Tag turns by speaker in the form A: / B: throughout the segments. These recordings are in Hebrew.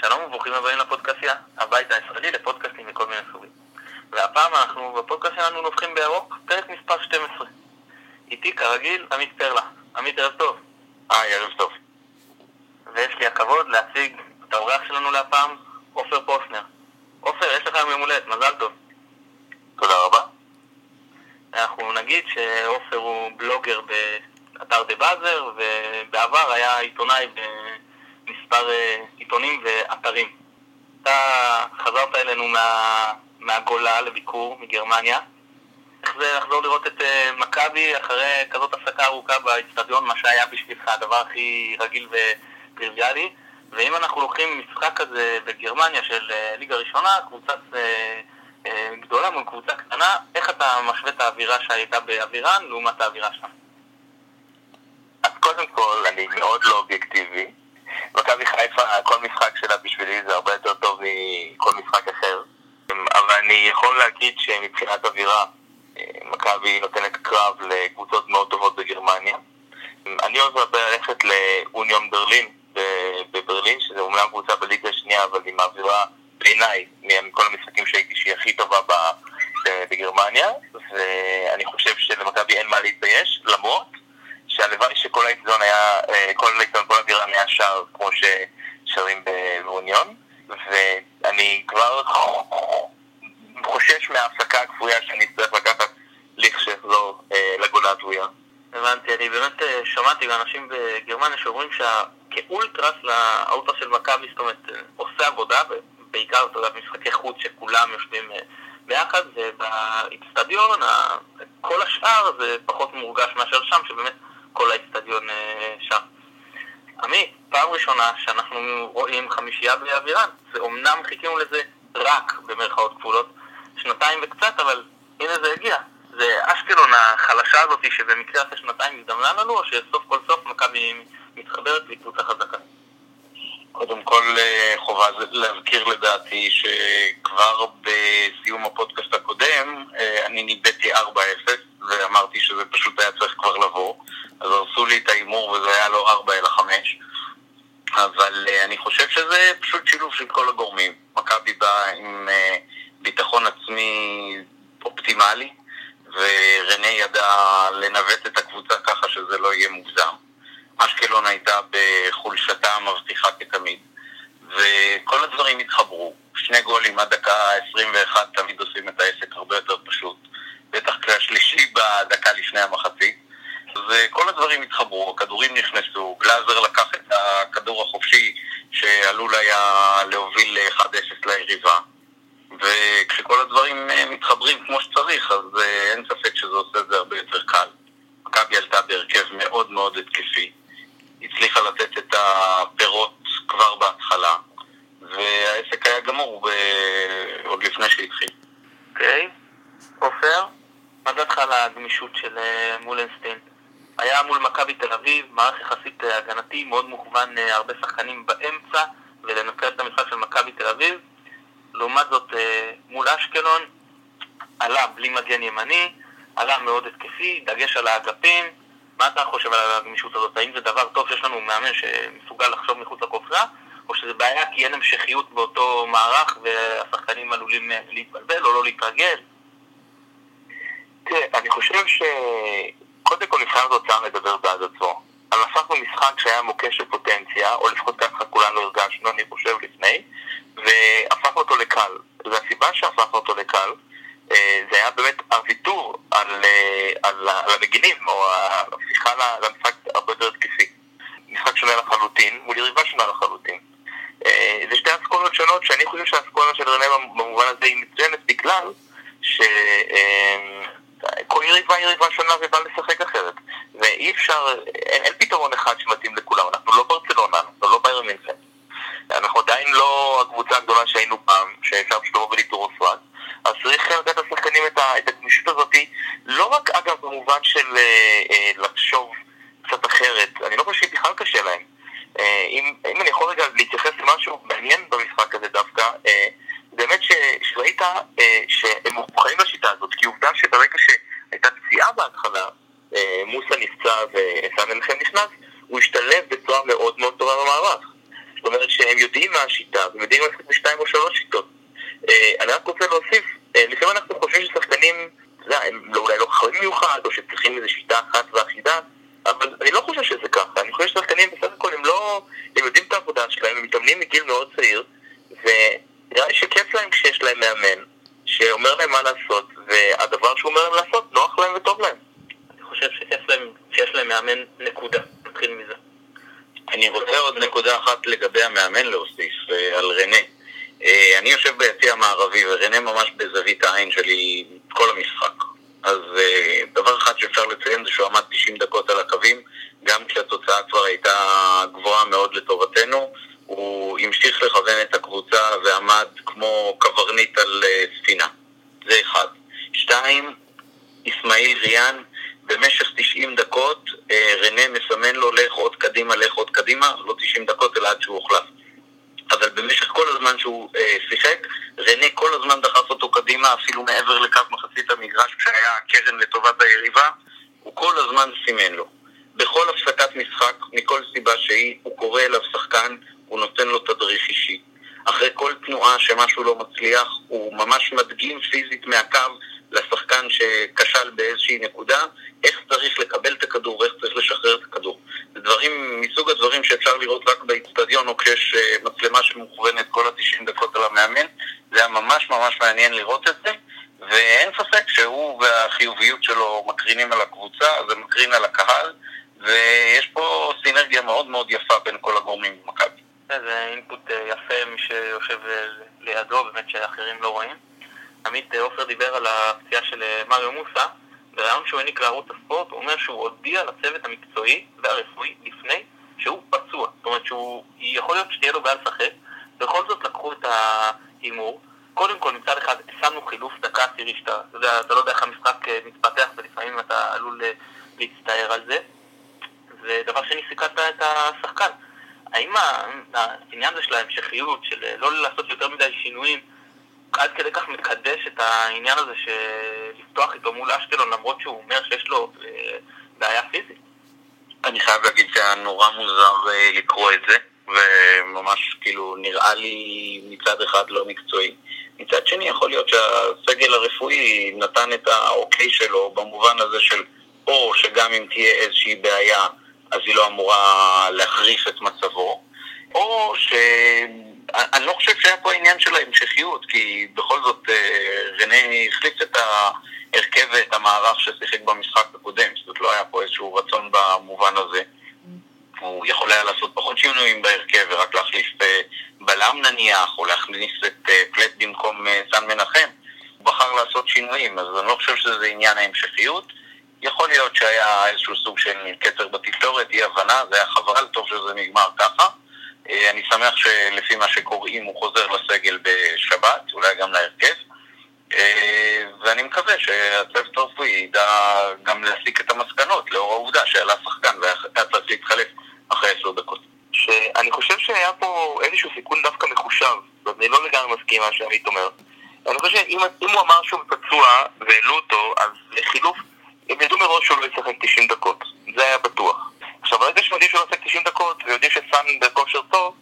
A: שלום וברוכים הבאים לפודקאסיה, הבית הישראלי לפודקאסטים מכל מיני סוגים. והפעם אנחנו בפודקאסט שלנו נובחים בירוק, פרק מספר 12. איתי כרגיל עמית פרלה. עמית, ערב טוב.
B: היי, ערב טוב.
A: ויש לי הכבוד להציג את האורח שלנו להפעם, עופר פוסנר. עופר, יש לך יום הולדת, מזל טוב.
B: תודה רבה.
A: אנחנו נגיד שעופר הוא בלוגר באתר דה באזר, ובעבר היה עיתונאי במספר אה, עיתונים ואתרים. אתה חזרת אלינו מה, מהגולה לביקור מגרמניה. איך זה לחזור לראות את אה, מכבי אחרי כזאת הפסקה ארוכה באצטדיון, מה שהיה בשבילך הדבר הכי רגיל וטריוויאלי? ואם אנחנו לוקחים משחק כזה בגרמניה של אה, ליגה ראשונה, קבוצת גדולה מול קבוצה קטנה, איך אתה משווה את האווירה שהייתה באווירן לעומת האווירה שם?
B: אז קודם כל, אני מאוד לא אובייקטיבי. מכבי חיפה, כל משחק שלה בשבילי זה הרבה יותר טוב מכל משחק אחר. אבל אני יכול להגיד שמבחינת אווירה, מכבי נותנת קרב לקבוצות מאוד טובות בגרמניה. אני אוהב ללכת לאוניון ברלין בברלין, שזה אומנם קבוצה בליגה השנייה, אבל עם אווירה בעיניי, מכל המשחקים שהייתי, שהיא הכי טובה בגרמניה, ואני חושב שלמכבי אין מה להתבייש, למרות שהלוואי שכל האיצטדיון היה, אה, כל האיצטדיון, כל האווירה היה שר כמו ששרים באוניון, ואני כבר חושש מההפסקה הכפויה שאני אצטרך לקחת לכשאחזור אה, לגולה הדבויה.
A: הבנתי, אני באמת אה, שמעתי מאנשים בגרמניה שאומרים שכאולטרס לאוטו של מכבי, זאת אומרת, עושה עבודה, בעיקר, אתה יודע, במשחקי חוץ שכולם יושבים ביחד, ובאיצטדיון כל השאר זה פחות מורגש מאשר שם, שבאמת כל האיצטדיון שם. עמית, פעם ראשונה שאנחנו רואים חמישייה באווירן, ואומנם חיכינו לזה רק במרכאות כפולות, שנתיים וקצת, אבל הנה זה הגיע. זה אשקלון החלשה הזאת שבמקרה אחרי שנתיים הזדמנה לנו, או שסוף כל סוף מכבי מתחברת והיא קבוצה חזקה?
B: קודם כל חובה להזכיר לדעתי שכבר בסיום הפודקאסט הקודם אני ניבאתי 4-0 ואמרתי שזה פשוט היה צריך כבר לבוא אז הרסו לי את ההימור וזה היה לא 4 אלא 5 אבל אני חושב שזה פשוט שילוב של כל הגורמים מכבי באה עם ביטחון עצמי אופטימלי ורנה ידע לנווט את הקבוצה ככה שזה לא יהיה מוגזם אשקלון הייתה בחולשתה המבטיחה כתמיד, וכל הדברים התחברו. שני גולים עד דקה 21 תמיד עושים את העסק הרבה יותר פשוט. בטח כשהשלישי בדקה לפני המחצית. וכל הדברים התחברו, הכדורים נכנסו, גלאזר לקח את הכדור החופשי שעלול היה להוביל 1-0 ליריבה. וכשכל הדברים מתחברים כמו שצריך, אז אין ספק שזה עושה את זה הרבה יותר קל. מכבי עלתה בהרכב מאוד מאוד התקפי. הצליחה לתת את הפירות כבר בהתחלה, והעסק היה גמור ב... עוד לפני שהתחיל.
A: אוקיי. Okay. עופר, מה דעתך על הגמישות של מולנסטיין? היה מול מכבי תל אביב, מערך יחסית הגנתי, מאוד מוכוון הרבה שחקנים באמצע, ולנקד את המשחק של מכבי תל אביב. לעומת זאת, מול אשקלון, עלה בלי מגן ימני, עלה מאוד התקפי, דגש על האגפים, מה אתה חושב על הגמישות הזאת? האם זה דבר טוב שיש לנו מאמן שמסוגל לחשוב מחוץ לקופסה, או שזה בעיה כי אין המשכיות באותו מערך והשחקנים עלולים להתבלבל או לא להתרגל?
B: תראה, אני חושב שקודם כל מבחן התוצאה מדבר בעד עצמו. אבל הפכנו משחק שהיה מוקש של פוטנציה, או לפחות ככה כולנו הרגשנו, אני חושב, לפני, והפכנו אותו לקל. והסיבה שהפכנו אותו לקל, זה היה באמת הוויתור על, על, על המגינים, או ההפיכה למשחק הרבה יותר התקפי. משחק שונה לחלוטין, מול יריבה שונה לחלוטין. זה שתי אסכולות שונות, שאני חושב שהאסכולה של רנה במובן הזה היא מצוינת בגלל שכל יריבה יריבה שונה ובא לשחק אחרת. ואי אפשר, אין, אין פתרון אחד שמתאים לכולם. אנחנו לא ברצלונה, אנחנו לא ביירן מינכן. אנחנו עדיין לא הקבוצה הגדולה שהיינו פעם, שאפשר פשוט לבוא ולתרוס רק. אז צריך לתת לשחקנים את הגמישות הזאת, לא רק אגב במובן של אה, אה, לחשוב קצת אחרת, אני לא חושב שבכלל קשה להם. אה, אם, אם אני יכול רגע להתייחס למשהו מעניין במשחק הזה דווקא, אה, באמת ש, שראית אה, שהם מוכנים לשיטה הזאת, כי עובדה שברגע שהייתה פציעה בהתחלה, אה, מוסה נפצע וסן מנחם נכנס, הוא השתלב בצורה מאוד מאוד טובה במערך. זאת אומרת שהם יודעים מה השיטה, והם יודעים ללכת בשתיים או שלוש שיטות. אה, אני רק רוצה להוסיף, אה, לפעמים אנחנו חושבים ששחקנים, אתה יודע, הם לא, אולי לא חכמים מיוחד, או שצריכים איזו שיטה אחת ואחידה, אבל אני לא חושב שזה ככה. אני חושב ששחקנים בסך הכל הם לא... הם יודעים את העבודה שלהם, הם מתאמנים מגיל מאוד צעיר, ונראה לי שכיף להם כשיש להם מאמן, שאומר להם מה לעשות, והדבר שהוא אומר להם לעשות, נוח להם וטוב להם. אני חושב שכיף להם שיש להם מאמן נקודה. נתחיל מזה.
C: אני רוצה עוד נקודה אחת לגבי המאמן להוסיף, אה, על רנה. אה, אני יושב ביציע המערבי, ורנה ממש בזווית העין שלי כל המשחק. אז אה, דבר אחד שאפשר לציין זה שהוא עמד 90 דקות על הקווים, גם כשהתוצאה כבר הייתה גבוהה מאוד לטובתנו. הוא המשיך לכוון את הקבוצה ועמד כמו קברניט על ספינה. זה אחד. ריאן במשך 90 דקות אה, רנה מסמן לו לך עוד קדימה, לך עוד קדימה, לא 90 דקות אלא עד שהוא הוחלף. אבל במשך כל הזמן שהוא אה, שיחק, רנה כל הזמן דחף אותו קדימה, אפילו מעבר לקו מחצית המגרש כשהיה קרן לטובת היריבה, הוא כל הזמן סימן לו. בכל הפסקת משחק, מכל סיבה שהיא, הוא קורא אליו שחקן, הוא נותן לו תדריך אישי. אחרי כל תנועה שמשהו לא מצליח, הוא ממש מדגים פיזית מהקו לשחקן שכשל באיזושהי נקודה, איך צריך לקבל את הכדור ואיך צריך לשחרר את הכדור. זה דברים מסוג הדברים שאפשר לראות רק באיצטדיון או כשיש אה, מצלמה שמוכוונת כל ה-90 דקות על המאמן. זה היה ממש ממש מעניין לראות את זה, ואין ספק שהוא והחיוביות שלו מקרינים על הקבוצה, זה מקרין על הקהל, ויש פה סינרגיה מאוד מאוד יפה בין כל הגורמים במכבי.
B: זה אינפוט אה, יפה, מי שיושב אה, לידו, באמת שאחרים לא רואים. עמית עופר דיבר על הפציעה של מריו מוסה, בריאיון שהוא העניק לערוץ הספורט, הוא אומר שהוא הודיע לצוות המקצועי והרפואי לפני שהוא פצוע. זאת אומרת שהוא, יכול להיות שתהיה לו בעיה לשחק, בכל זאת לקחו את ההימור. קודם כל, מצד אחד, שמנו חילוף דקה עשירי שאתה, אתה יודע, אתה לא יודע איך המשחק אה, מתפתח ולפעמים אתה עלול אה, להצטער על זה. ודבר שני, סיכנת את השחקן. האם העניין הזה של ההמשכיות, של אה, לא לעשות יותר מדי שינויים, עד כדי כך מקדש את העניין הזה של לפתוח איתו מול אשקלון למרות שהוא אומר שיש לו אה, בעיה פיזית.
C: אני חייב להגיד שהיה נורא מוזר אה, לקרוא את זה, וממש כאילו נראה לי מצד אחד לא מקצועי. מצד שני יכול להיות שהסגל הרפואי נתן את האוקיי שלו במובן הזה של או שגם אם תהיה איזושהי בעיה אז היא לא אמורה להחריף את מצבו, או ש... אני לא חושב שהיה פה עניין של ההמשכיות, כי בכל זאת אה, רנה החליף את ההרכב ואת המערך ששיחק במשחק הקודם, זאת אומרת לא היה פה איזשהו רצון במובן הזה. הוא יכול היה לעשות פחות שינויים בהרכב ורק להחליף אה, בלם נניח, או להכניס את אה, פלט במקום סן מנחם. הוא בחר לעשות שינויים, אז אני לא חושב שזה עניין ההמשכיות. יכול להיות שהיה איזשהו סוג של קצר בתקשורת, אי הבנה, זה היה חבל, טוב שזה נגמר ככה. אה, אני שמח שלפי מה שקוראים הוא חוזר לסגל בשבת, אולי גם להרכב. אה, ואני מקווה שהצוות הרפואי ידע גם להסיק את המסקנות לאור העובדה שעלה שחקן והיה צריך להתחלף אחרי עשר דקות.
B: שאני חושב שהיה פה איזשהו סיכון דווקא מחושב, ואני לא לגמרי מסכים מה שעמית אומר. אני חושב שאם הוא אמר שהוא פצוע והעלו אותו, אז חילוף, הם ידעו מראש שהוא לא ישחק 90 דקות, זה היה בטוח. עכשיו, ברגע שהם יודעים שהוא עושה 90 דקות ויודעים שסאן בכושר טוב,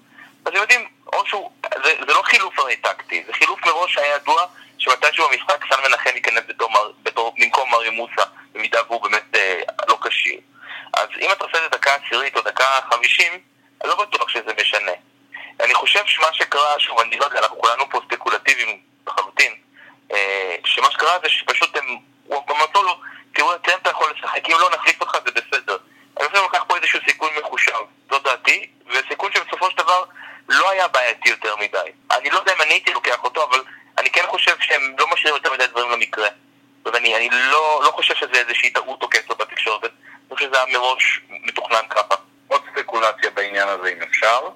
B: אז הם יודעים, או שהוא, זה, זה לא חילוף הרי טקטי, זה חילוף מראש שהיה ידוע שמתישהו במשחק סאן מנחם ייכנס במקום מריו מוסה, במידה והוא באמת אה, לא כשיר. אז אם אתה עושה את זה דקה עשירית או דקה חמישים, אני לא בטוח שזה משנה. אני חושב שמה שקרה, שוב, אני לא יודע, אנחנו כולנו פה ספקולטיביים לחלוטין, אה, שמה שקרה זה שפשוט הם, הוא אמר לו, תראו, אתם אתה יכול לשחק, אם לא נחליף אותך זה בסדר. אני חושב שלקח פה איזשהו סיכון מחושב, זו דעתי, וסיכון שבסופו של דבר לא היה בעייתי יותר מדי. אני לא יודע אם אני הייתי לוקח אותו, אבל אני כן חושב שהם לא משאירים יותר מדי דברים למקרה. ואני אני לא, לא חושב שזה איזושהי טעות או קצר בתקשורת, אני חושב שזה היה מראש מתוכנן ככה.
C: עוד ספקולציה בעניין הזה אם אפשר.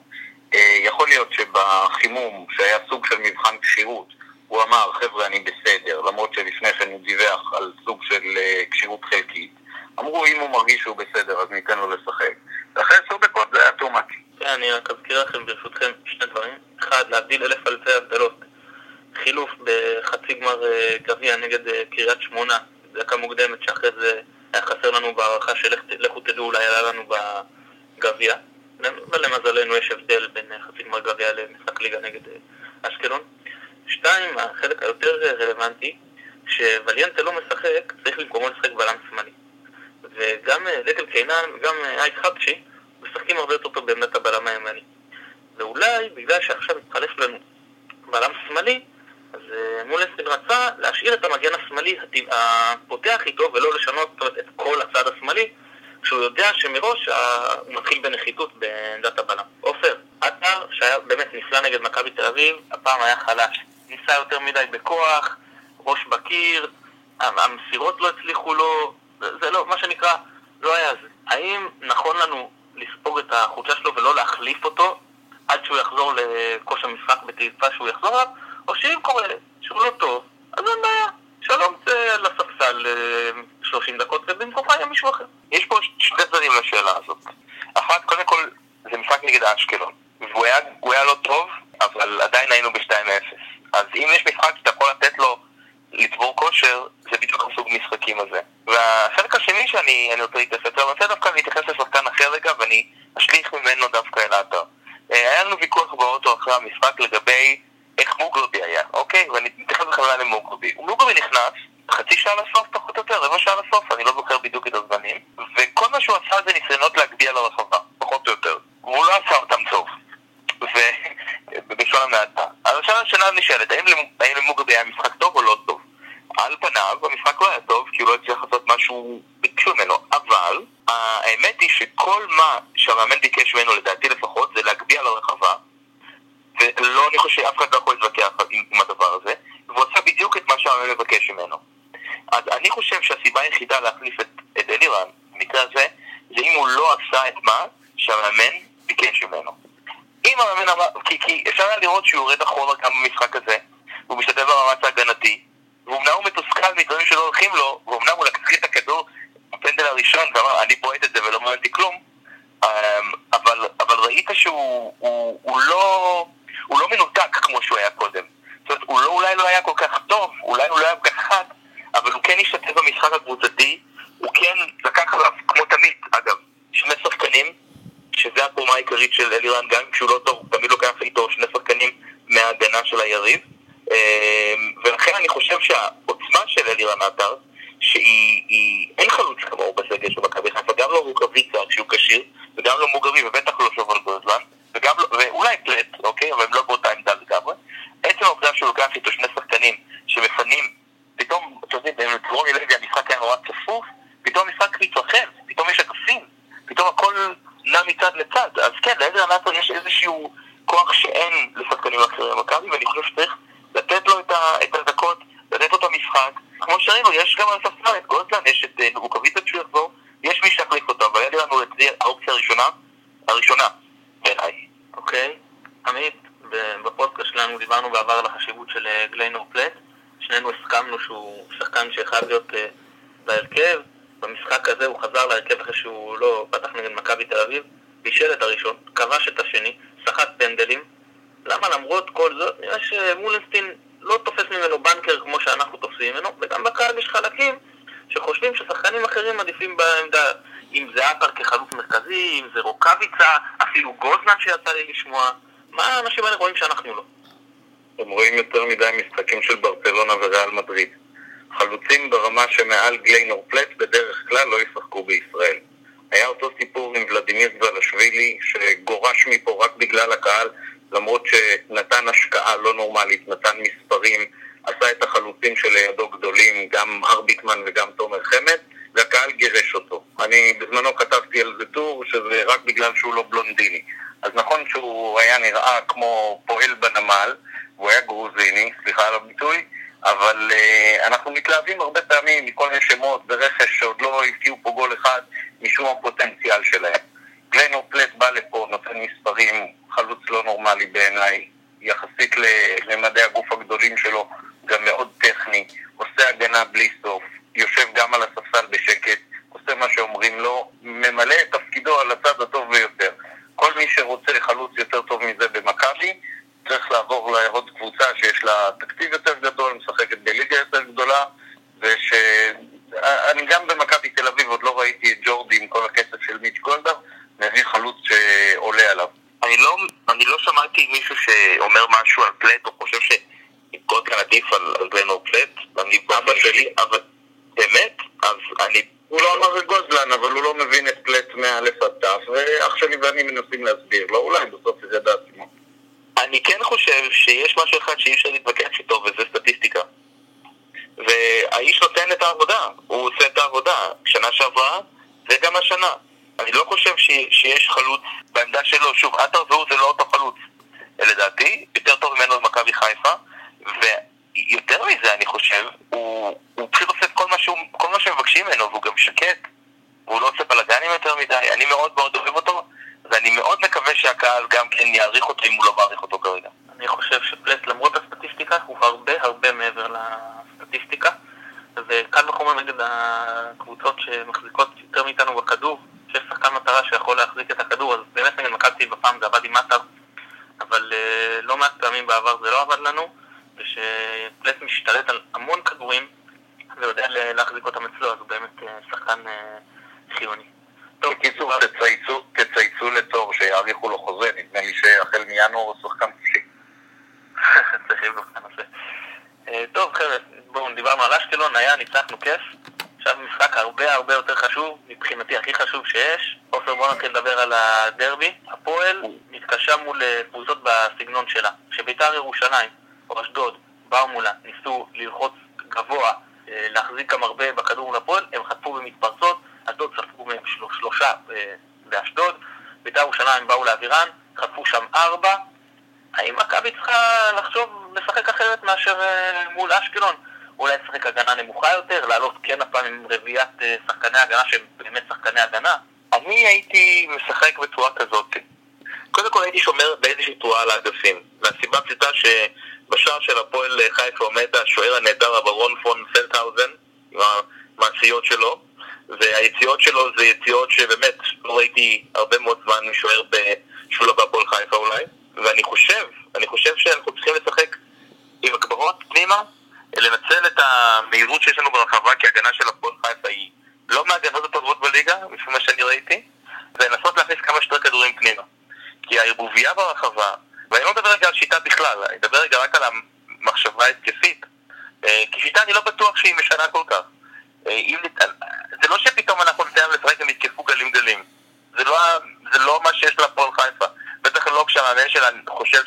C: אה, יכול להיות שבחימום, שהיה סוג של מבחן כשירות, הוא אמר, חבר'ה, אני בסדר, למרות שלפני כן הוא דיווח על סוג של אה, כשירות חלקית. אמרו אם הוא מרגיש שהוא בסדר אז ניתן לו לשחק. ואחרי עשר דקות זה היה too much.
B: כן, אני רק אזכיר לכם ברשותכם שני דברים. אחד, להבדיל אלף אלפי הבדלות. חילוף בחצי גמר אה, גביע נגד אה, קריית שמונה, דקה מוקדמת שאחרי זה היה חסר לנו בהערכה של לכו תדעו אולי עלה לנו בגביע.
A: ולמזלנו יש הבדל בין חצי גמר גביע למשחק ליגה נגד אשקלון. שתיים, החלק היותר רלוונטי, שווליאנטה לא משחק, צריך במקומו לשחק בלם שמאלי. וגם דקל קינן וגם אייק חבצ'י משחקים הרבה יותר טוב בעמדת הבלם הימני. ואולי בגלל שעכשיו התחלף לנו בלם שמאלי, אז אה, מולנסטיין רצה להשאיר את המגן השמאלי הפותח איתו ולא לשנות אומרת, את כל הצד השמאלי, כשהוא יודע שמראש הוא מתחיל בנחיתות בעמדת הבלם. עופר, עטר, שהיה באמת נפלא נגד מכבי תל אביב, הפעם היה חלש. ניסה יותר מדי בכוח, ראש בקיר, המסירות לא הצליחו לו, זה לא, מה שנקרא, לא היה זה. האם נכון לנו לספוג את החולשה שלו ולא להחליף אותו עד שהוא יחזור לכושר משחק בתקווה שהוא יחזור אליו, או שאם קורה שהוא לא טוב, אז אין בעיה. שלום לספסל 30 אה, דקות ובמקומך יהיה מישהו אחר.
B: יש פה שני צדדים לשאלה הזאת. אחת, קודם כל, זה משחק נגד אשקלון. והוא היה, היה לא טוב, אבל עדיין היינו ב-2-0. אז אם יש משחק שאתה יכול לתת לו לצבור כושר, זה בדיוק הסוג משחקים הזה. והחלק השני שאני רוצה להתייחס אליו, אני רוצה דווקא להתייחס לשחקן אחר רגע, ואני אשליך ממנו דווקא אל האתר. אה, היה לנו ויכוח באוטו אחרי המשחק לגבי איך מוגרבי היה, אוקיי? ואני מתייחס בכוונה למוגרבי. מוגרבי נכנס, חצי שעה לסוף פחות או יותר, רבע שעה לסוף, אני לא זוכר בדיוק את הזמנים, וכל מה שהוא עשה זה ניסיונות להגביה לרחבה, פחות או יותר. והוא לא עשה אותם טוב. ובלשון המעטה. אז השאלה השאלה נשאלת, האם למוגרבי היה משחק טוב או לא טוב? על פניו המשחק לא היה טוב, כי הוא לא הצליח לעשות משהו האמת היא שכל מה שהמאמן ביקש ממנו, לדעתי לפחות, זה להגביה לרחבה, ולא, אני חושב שאף אחד לא יכול להתווכח עם, עם הדבר הזה, והוא עשה בדיוק את מה שהמאמן מבקש ממנו. אז אני חושב שהסיבה היחידה להחליף את, את אלירן, במקרה הזה, זה אם הוא לא עשה את מה שהמאמן ביקש ממנו. אם המאמן אמר, כי, כי אפשר היה לראות שהוא יורד אחורה גם במשחק הזה, הוא משתתף במאמץ ההגנתי, ואומנם הוא מתוסכל מדברים שלא הולכים לו, ואומנם הוא לקח את הכדור בפנדל הראשון ואמר, אני בועט את זה ולא מעניין כלום, אמ, אבל, אבל ראית שהוא הוא, הוא לא, הוא לא מנותק כמו שהוא היה קודם. זאת אומרת, הוא לא, אולי לא היה כל כך טוב, אולי הוא לא היה כל כך חד, אבל הוא כן השתתף במשחק הקבוצתי, הוא כן לקח עליו, כמו תמיד, אגב, שני שחקנים, שזה התרומה העיקרית של אלירן, גם כשהוא לא טוב, תמיד לוקח איתו שני שחקנים מההגנה של היריב. אמ, ולכן אני חושב שהעוצמה של אלירן עטר, שהיא, אין חלוץ כמוהו בסגל של מכבי חיפה, גם לא רוקאביצה כשהוא כשיר, וגם לא מוגרבי, ובטח לא שובל גוזלן, וגם לא, ואולי פלט, אוקיי, אבל הם לא באותה עמדה לגמרי. עצם העובדה שהוא לוקח איתו שני שחקנים שמפנים, פתאום, אתם יודעים, דרורי לוי המשחק היה נורא צפוף, פתאום המשחק מתרחב, פתאום יש אגפים, פתאום הכל נע מצד לצד. אז כן, לאלירן עטר יש איזשהו כוח שאין לשחקנים אחרים במכבי, ואני חושב שצריך לתת לו את, ה, את הדקות, לתת לו את המשחק. כמו שראינו, יש גם על הספסל את גולדלן, יש את נבוקוויצה אה, כשהוא יחזור, יש מי שיחליף אותו, אבל היה לנו את זה האופציה הראשונה, הראשונה, בעיניי.
A: אוקיי, עמית, בפודקאסט שלנו דיברנו בעבר על החשיבות של אה, גליינור פלט, שנינו הסכמנו שהוא שחקן שחייב להיות אה, בהרכב, במשחק הזה הוא חזר להרכב אחרי שהוא לא פתח נגד מכבי תל אביב, בישל את הראשון, כבש את השני, סחט פנדלים, למה למרות כל זאת, נראה שמולנסטין לא תופס ממנו בנקר כמו שאנחנו תופסים ממנו, וגם בקהל יש חלקים שחושבים ששחקנים אחרים עדיפים בעמדה, אם זה עטר כחלוץ מרכזי, אם זה רוקאביצה, אפילו גוזנן שיצא לי לשמוע. מה האנשים האלה רואים שאנחנו לא?
B: הם רואים יותר מדי משחקים של ברצלונה וריאל מדריד. חלוצים ברמה שמעל גליינור פלט בדרך כלל לא ישחקו בישראל. היה אותו סיפור עם ולדימיר זלשווילי שגורש מפה רק בגלל הקהל למרות שנתן השקעה לא נורמלית, נתן מספרים, עשה את החלוצים שלידו גדולים, גם ארביטמן וגם תומר חמד, והקהל גירש אותו. אני בזמנו כתבתי על זה טור שזה רק בגלל שהוא לא בלונדיני. אז נכון שהוא היה נראה כמו פועל בנמל, והוא היה גרוזיני, סליחה על הביטוי, אבל uh, אנחנו מתלהבים הרבה פעמים מכל מיני שמות ברכש שעוד לא הבקיעו פה גול אחד משום הפוטנציאל שלהם. גלנו פלט בא לפה, נותן מספרים, חלוץ לא נורמלי בעיניי, יחסית לממדי הגוף הגדולים שלו, גם מאוד טכני, עושה הגנה בלי סוף, יושב גם על הספסל בשקט, עושה מה שאומרים לו, ממלא את תפקידו על הצד הטוב ביותר. כל מי שרוצה חלוץ יותר טוב מזה במכבי, צריך לעבור לעוד קבוצה שיש לה תקציב יותר גדול, משחקת בליגה יותר גדולה, ושאני גם במכבי תל אביב עוד לא ראיתי את ג'ורדי עם כל הכסף של מיץ' גולדהר, מביא חלוץ שעולה מישהו שאומר משהו על פלט, או חושב שגולדקן עדיף על, על גלן או פלט, אני באבא שלי, אבל באמת, אז אני...
C: הוא לא אמר גוזלן, אבל הוא לא מבין את פלט מא' עד ת', ואח שלי ואני מנסים להסביר לו, אולי בסוף זה ידע עצמו.
B: אני כן חושב שיש משהו אחד שאי אפשר להתווכח איתו, וזה סטטיסטיקה. והאיש נותן את העבודה, הוא עושה את העבודה. שנה שעברה וגם השנה. אני לא חושב ש, שיש חלוץ שלו, שוב, עטר והוא זה לא אותו חלוץ. לדעתי, יותר טוב ממנו במכבי חיפה, ויותר מזה אני חושב, הוא, הוא פשוט עושה כל מה, שהוא, כל מה שמבקשים ממנו, והוא גם שקט, והוא לא עושה בלאגנים יותר מדי, אני מאוד מאוד אוהב אותו, ואני מאוד מקווה שהקהל גם כן יעריך אותו אם הוא לא מעריך אותו כרגע. אני חושב שפלט, למרות הסטטיסטיקה, הוא הרבה הרבה מעבר לסטטיסטיקה, וקל וחומר נגד הקבוצות שמחזיקות יותר מאיתנו בכדור, מטרה שיכול להחזיק את הכדור, אז באמת נגד מכבי בפעם זה עבד עם מטר, אבל uh, לא מעט פעמים בעבר זה לא עבד לנו, ושפלט משתלט על המון כדורים ויודע להחזיק אותם אצלו, אז הוא באמת uh, שחקן uh, חיוני.
C: בקיצור, תצייצו, תצייצו לתור שיאריכו לו חוזה, נדמה לי שהחל מינואר הוא שחקן חופשי.
B: צריך לבדוק את הנושא. טוב, חבר'ה, בואו, דיברנו על אשקלון, היה, ניצחנו כיף. עכשיו משחק הרבה הרבה יותר חשוב, מבחינתי הכי חשוב שיש. עופר, בוא נתחיל לדבר על הדרבי. הפועל מתקשה מול אה, קבוצות בסגנון שלה. כשביתר ירושלים או אשדוד באו מולה, ניסו ללחוץ גבוה, אה, להחזיק גם הרבה בכדור מול הפועל, הם חטפו במתפרצות, אשדוד ספגו מהם שלושה אה, באשדוד, ביתר ירושלים באו לאווירן, חטפו שם ארבע. האם מכבי צריכה לחשוב לשחק אחרת מאשר מול אשקלון? אולי לשחק הגנה נמוכה יותר, לעלות כן הפעם עם רביעיית אה, שחקני הגנה שהם באמת שחקני הגנה. אני הייתי משחק בצורה כזאת. קודם כל הייתי שומר באיזושהי תרועה על האגפים. מהסיבה הפשוטה שבשער של הפועל חיפה עומד השוער הנהדר הברון פון פלטהאוזן, עם המעשיות שלו, והיציאות שלו זה יציאות שבאמת לא ראיתי הרבה מאוד זמן משוער בשולה בהפועל חיפה אולי, ואני חושב, אני חושב שאנחנו צריכים לשחק עם הגברות פנימה לנצל את המהירות שיש לנו ברחבה, כי הגנה של הפועל חיפה היא לא מהגנות הטובות בליגה, לפי מה שאני ראיתי, ולנסות להכניס כמה שיותר כדורים פנימה. כי הערבוביה ברחבה, ואני לא מדבר רגע על שיטה בכלל, אני מדבר רגע רק על המחשבה ההתקפית, אה, כי שיטה אני לא בטוח שהיא משנה כל כך. אה, זה לא שפתאום אנחנו ניתן לשחק הם יתקפו גלים גלים. זה לא, זה לא מה שיש להפועל חיפה. בטח לא כשהמאמן שלה חושב,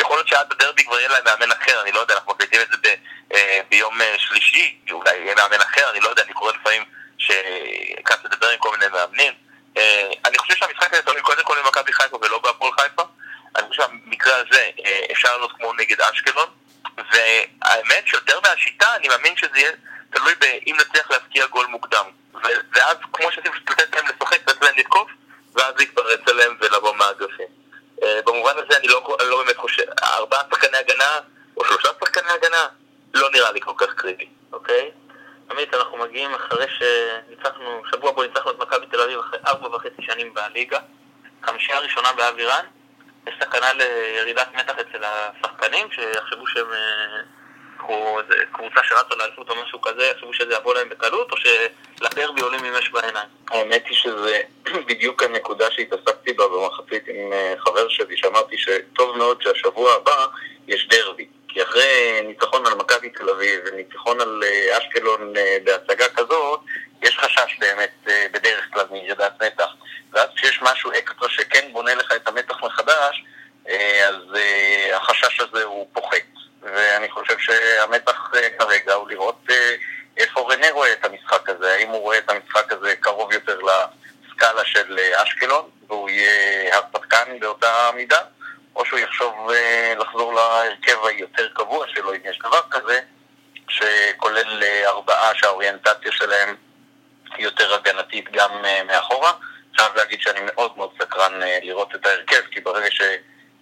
B: יכול להיות שעד בדרבי כבר יהיה להם מאמן אחר, אני לא יודע, אנחנו מחליטים את זה ב... אה, ביום אה, שלישי, אולי יהיה מאמן אחר, אני לא יודע, אני קורא לפעמים שקצת לדבר עם כל מיני מאמנים. אה, אני חושב שהמשחק הזה תלוי קודם כל במכבי חיפה ולא בהפועל חיפה. אני חושב שהמקרה הזה אפשר לענות כמו נגד אשקלון. והאמת שיותר מהשיטה, אני מאמין שזה יהיה תלוי באם נצליח להבקיע גול מוקדם. ואז כמו שעושים, לתת להם לשחק, לתת להם לתקוף, ואז להתפרץ עליהם ולבוא מהאגפים. במובן הזה אני לא, לא באמת חושב, ארבעה שחקני הגנה, או שלושה שחקני הגנה, לא נראה לי כל כך קריטי, אוקיי? עמית, אנחנו מגיעים אחרי שניצחנו, שבוע בו ניצחנו את מכבי תל אביב אחרי ארבע וחצי שנים בליגה, חמישייה ראשונה באווירן, יש סכנה לירידת מתח אצל השחקנים, שיחשבו שהם קחו אה, איזה קבוצה שרצה לאליפות או משהו כזה, יחשבו שזה יבוא להם בקלות, או שלדרבי עולים עם אש בעיניים?
C: האמת היא שזה בדיוק הנקודה שהתעסקתי בה במחצית עם אה, חבר שלי, שאמרתי שטוב מאוד שהשבוע הבא יש דרבי. כי אחרי ניצחון על מכבי תל אביב וניצחון על אה, אשקלון בהצגה כזאת, יש חשש באמת בדרך כלל מירידת מתח. ואז כשיש משהו אקסטרה שכן בונה לך את המתח החשש הזה הוא פוחת. ואני חושב שהמתח כרגע הוא לראות איפה רנה רואה את המשחק הזה, האם הוא רואה את המשחק הזה קרוב יותר לסקאלה של אשקלון, והוא יהיה הרפתקן באותה מידה. או שהוא יחשוב אה, לחזור להרכב היותר קבוע שלו, אם יש דבר כזה, שכולל אה, ארבעה שהאוריינטציה שלהם יותר הגנתית גם אה, מאחורה. חייב להגיד שאני מאוד מאוד סקרן לראות את ההרכב, כי ברגע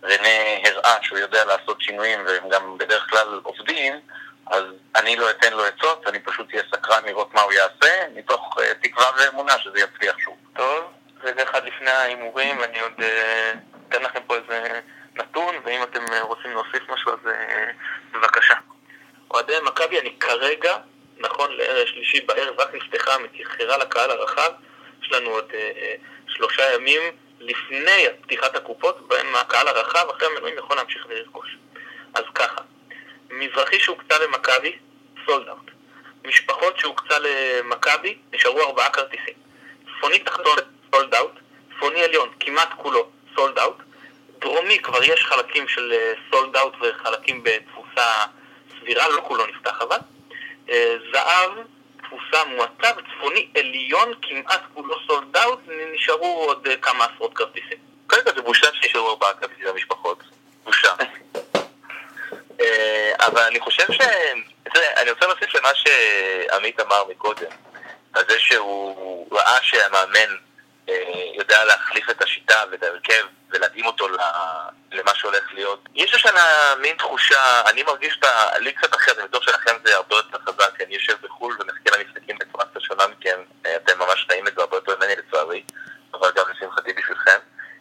C: שרנה הראה שהוא יודע לעשות שינויים והם גם בדרך כלל עובדים, אז אני לא אתן לו עצות, אני פשוט אהיה סקרן לראות מה הוא יעשה, מתוך תקווה ואמונה שזה יצליח שוב.
B: טוב, רגע אחד לפני ההימורים, אני עוד אתן לכם פה איזה נתון, ואם אתם אה, רוצים להוסיף משהו אז אה, בבקשה. אוהדי מכבי, אני כרגע, נכון לערב שלישי בערב, רק נפתחה, מתייחרה לקהל הרחב, יש לנו עוד אה, שלושה ימים
A: לפני פתיחת הקופות, בהם הקהל הרחב אחרי המנויים יכול להמשיך לרכוש. אז ככה, מזרחי שהוקצה למכבי, סולד אאוט. משפחות שהוקצה למכבי, נשארו ארבעה כרטיסים. צפוני תחתון, סולד. צפוני עליון, כמעט כולו, סולד. דרומי כבר יש חלקים של סולד אאוט וחלקים בתפוסה סבירה, לא כולו נפתח אבל. אה, זהב, תפוסה מועטה, וצפוני עליון כמעט כולו סולד אאוט, נשארו עוד אה, כמה עשרות כרטיסים.
B: קודם כל זה בושה שנשארו ארבעה כרטיסים למשפחות. בושה. אה, אבל אני חושב ש... אני רוצה להוסיף למה שעמית אמר מקודם, על זה שהוא ראה שהמאמן יודע להחליף את השיטה ואת ההרכב ולהתאים אותו למה שהולך להיות. יש השנה מין תחושה, אני מרגיש בה, לי קצת אחרת, אני בטוח שלכם זה הרבה יותר חזק, כי אני יושב בחו"ל ומחכה למשחקים בצורה קצת שונה מכם, אה, אתם ממש חיים את זה הרבה יותר ממני לצערי, אבל גם לשמחתי בשבילכם.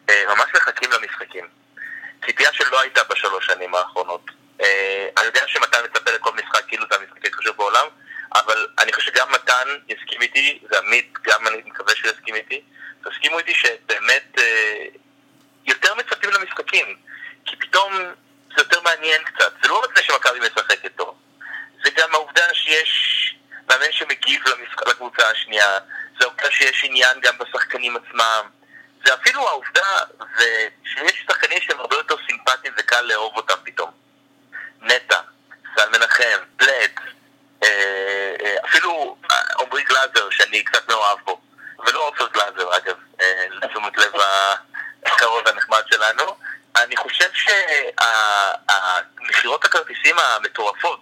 B: אה, ממש מחכים למשחקים. ציפייה שלא הייתה בשלוש שנים האחרונות. אה, אני יודע שמתן מצפה לכל משחק כאילו זה המשחק הכי חשוב בעולם, אבל אני חושב שגם מתן יסכים איתי, ועמית גם אני מקווה שהוא יסכים איתי, תסכימו איתי שבאמת יותר מצפים למשחקים, כי פתאום זה יותר מעניין קצת. זה לא רק זה שמכבי משחקת טוב, זה גם העובדה שיש מאמן שמגיב למשחק, לקבוצה השנייה, זה העובדה שיש עניין גם בשחקנים עצמם, זה אפילו העובדה שיש שחקנים שהם הרבה יותר סימפטיים וקל לאהוב אותם פתאום. נטע, סל מנחם, בלד, אה, אה, אפילו עמרי גלאזר שאני קצת מאוהב בו, ולא עופר גלאזר אגב, אה, לתשומת לב הקרוב והנחמד שלנו. אני חושב שמכירות הכרטיסים המטורפות,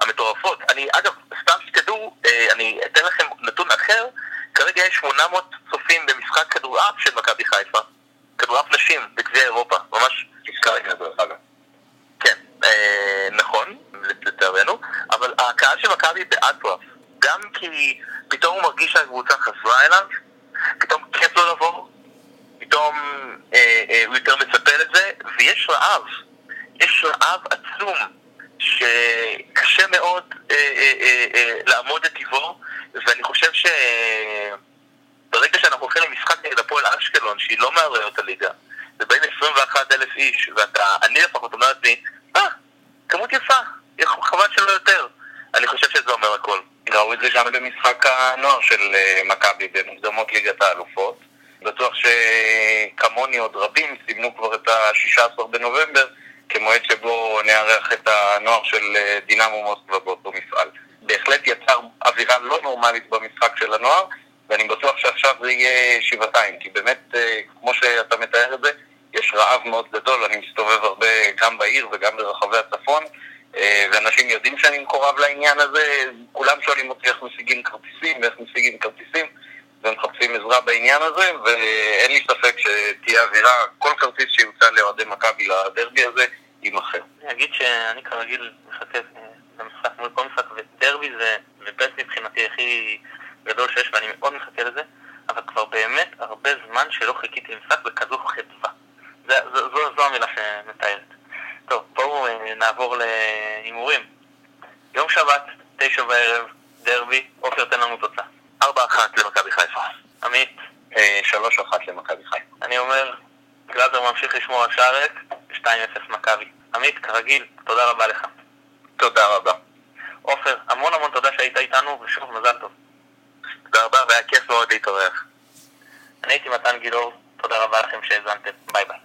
B: המטורפות, אני אגב, סתם שתדעו, אה, אני אתן לכם נתון אחר, כרגע יש 800 צופים במשחק כדורעף של מכבי חיפה, כדורעף נשים בגביע אירופה, ממש
C: אגב.
B: כן, אה, נכון, לצערנו, אבל הקהל של מכבי באטרף, גם כי פתאום הוא מרגיש שהקבוצה חזרה אליו, פתאום כיף לו לבוא, פתאום אה, אה, הוא יותר מצפה לזה, ויש רעב, יש רעב עצום שקשה מאוד אה, אה, אה, אה, לעמוד את טיבו, ואני חושב שברגע שאנחנו הולכים למשחק נגד הפועל אשקלון, שהיא לא מאריות הליגה, ובאים 21 אלף איש, ואני לפחות אומרת לי, אה, כמות יפה, חבל שלא יותר. אני חושב שזה אומר הכל.
C: ראו את זה גם במשחק הנוער של אה, מכבי במוקדמות ליגת האלופות. בטוח שכמוני עוד רבים סימנו כבר את ה-16 בנובמבר כמועד שבו נארח את הנוער של אה, דינמו מוסקבה באותו מפעל. בהחלט יצר אווירה לא נורמלית במשחק של הנוער, ואני בטוח שעכשיו זה יהיה שבעתיים, כי באמת, אה, כמו שאתה מתאר את זה, יש רעב מאוד גדול, אני מסתובב הרבה גם בעיר וגם ברחבי הצפון, ואנשים יודעים שאני מקורב לעניין הזה, כולם שואלים אותי איך משיגים כרטיסים ואיך משיגים כרטיסים. ומחפשים עזרה בעניין הזה, ואין לי ספק שתהיה אווירה, כל כרטיס שיוצא לאוהדי מכבי לדרבי הזה, יימכר.
A: אני אגיד שאני כרגיל מחכה למשחק מול כל משחק, ודרבי זה באמת מבחינתי הכי גדול שיש, ואני מאוד מחכה לזה, אבל כבר באמת הרבה זמן שלא חיכיתי למשחק בכזו חדווה. נעבור להימורים. יום שבת, תשע בערב, דרבי, עופר תן לנו תוצאה.
B: 4-1 למכבי חיפה.
A: עמית?
C: 3-1 למכבי חיפה.
A: אני אומר, גלאזר ממשיך לשמור על שער ריק, 2-0 מכבי. עמית, כרגיל, תודה רבה לך.
B: תודה רבה.
A: עופר, המון המון תודה שהיית איתנו, ושוב מזל טוב.
B: תודה רבה, והיה כיף מאוד להתארח.
A: אני הייתי מתן גילאור, תודה רבה לכם שהאזנתם, ביי ביי.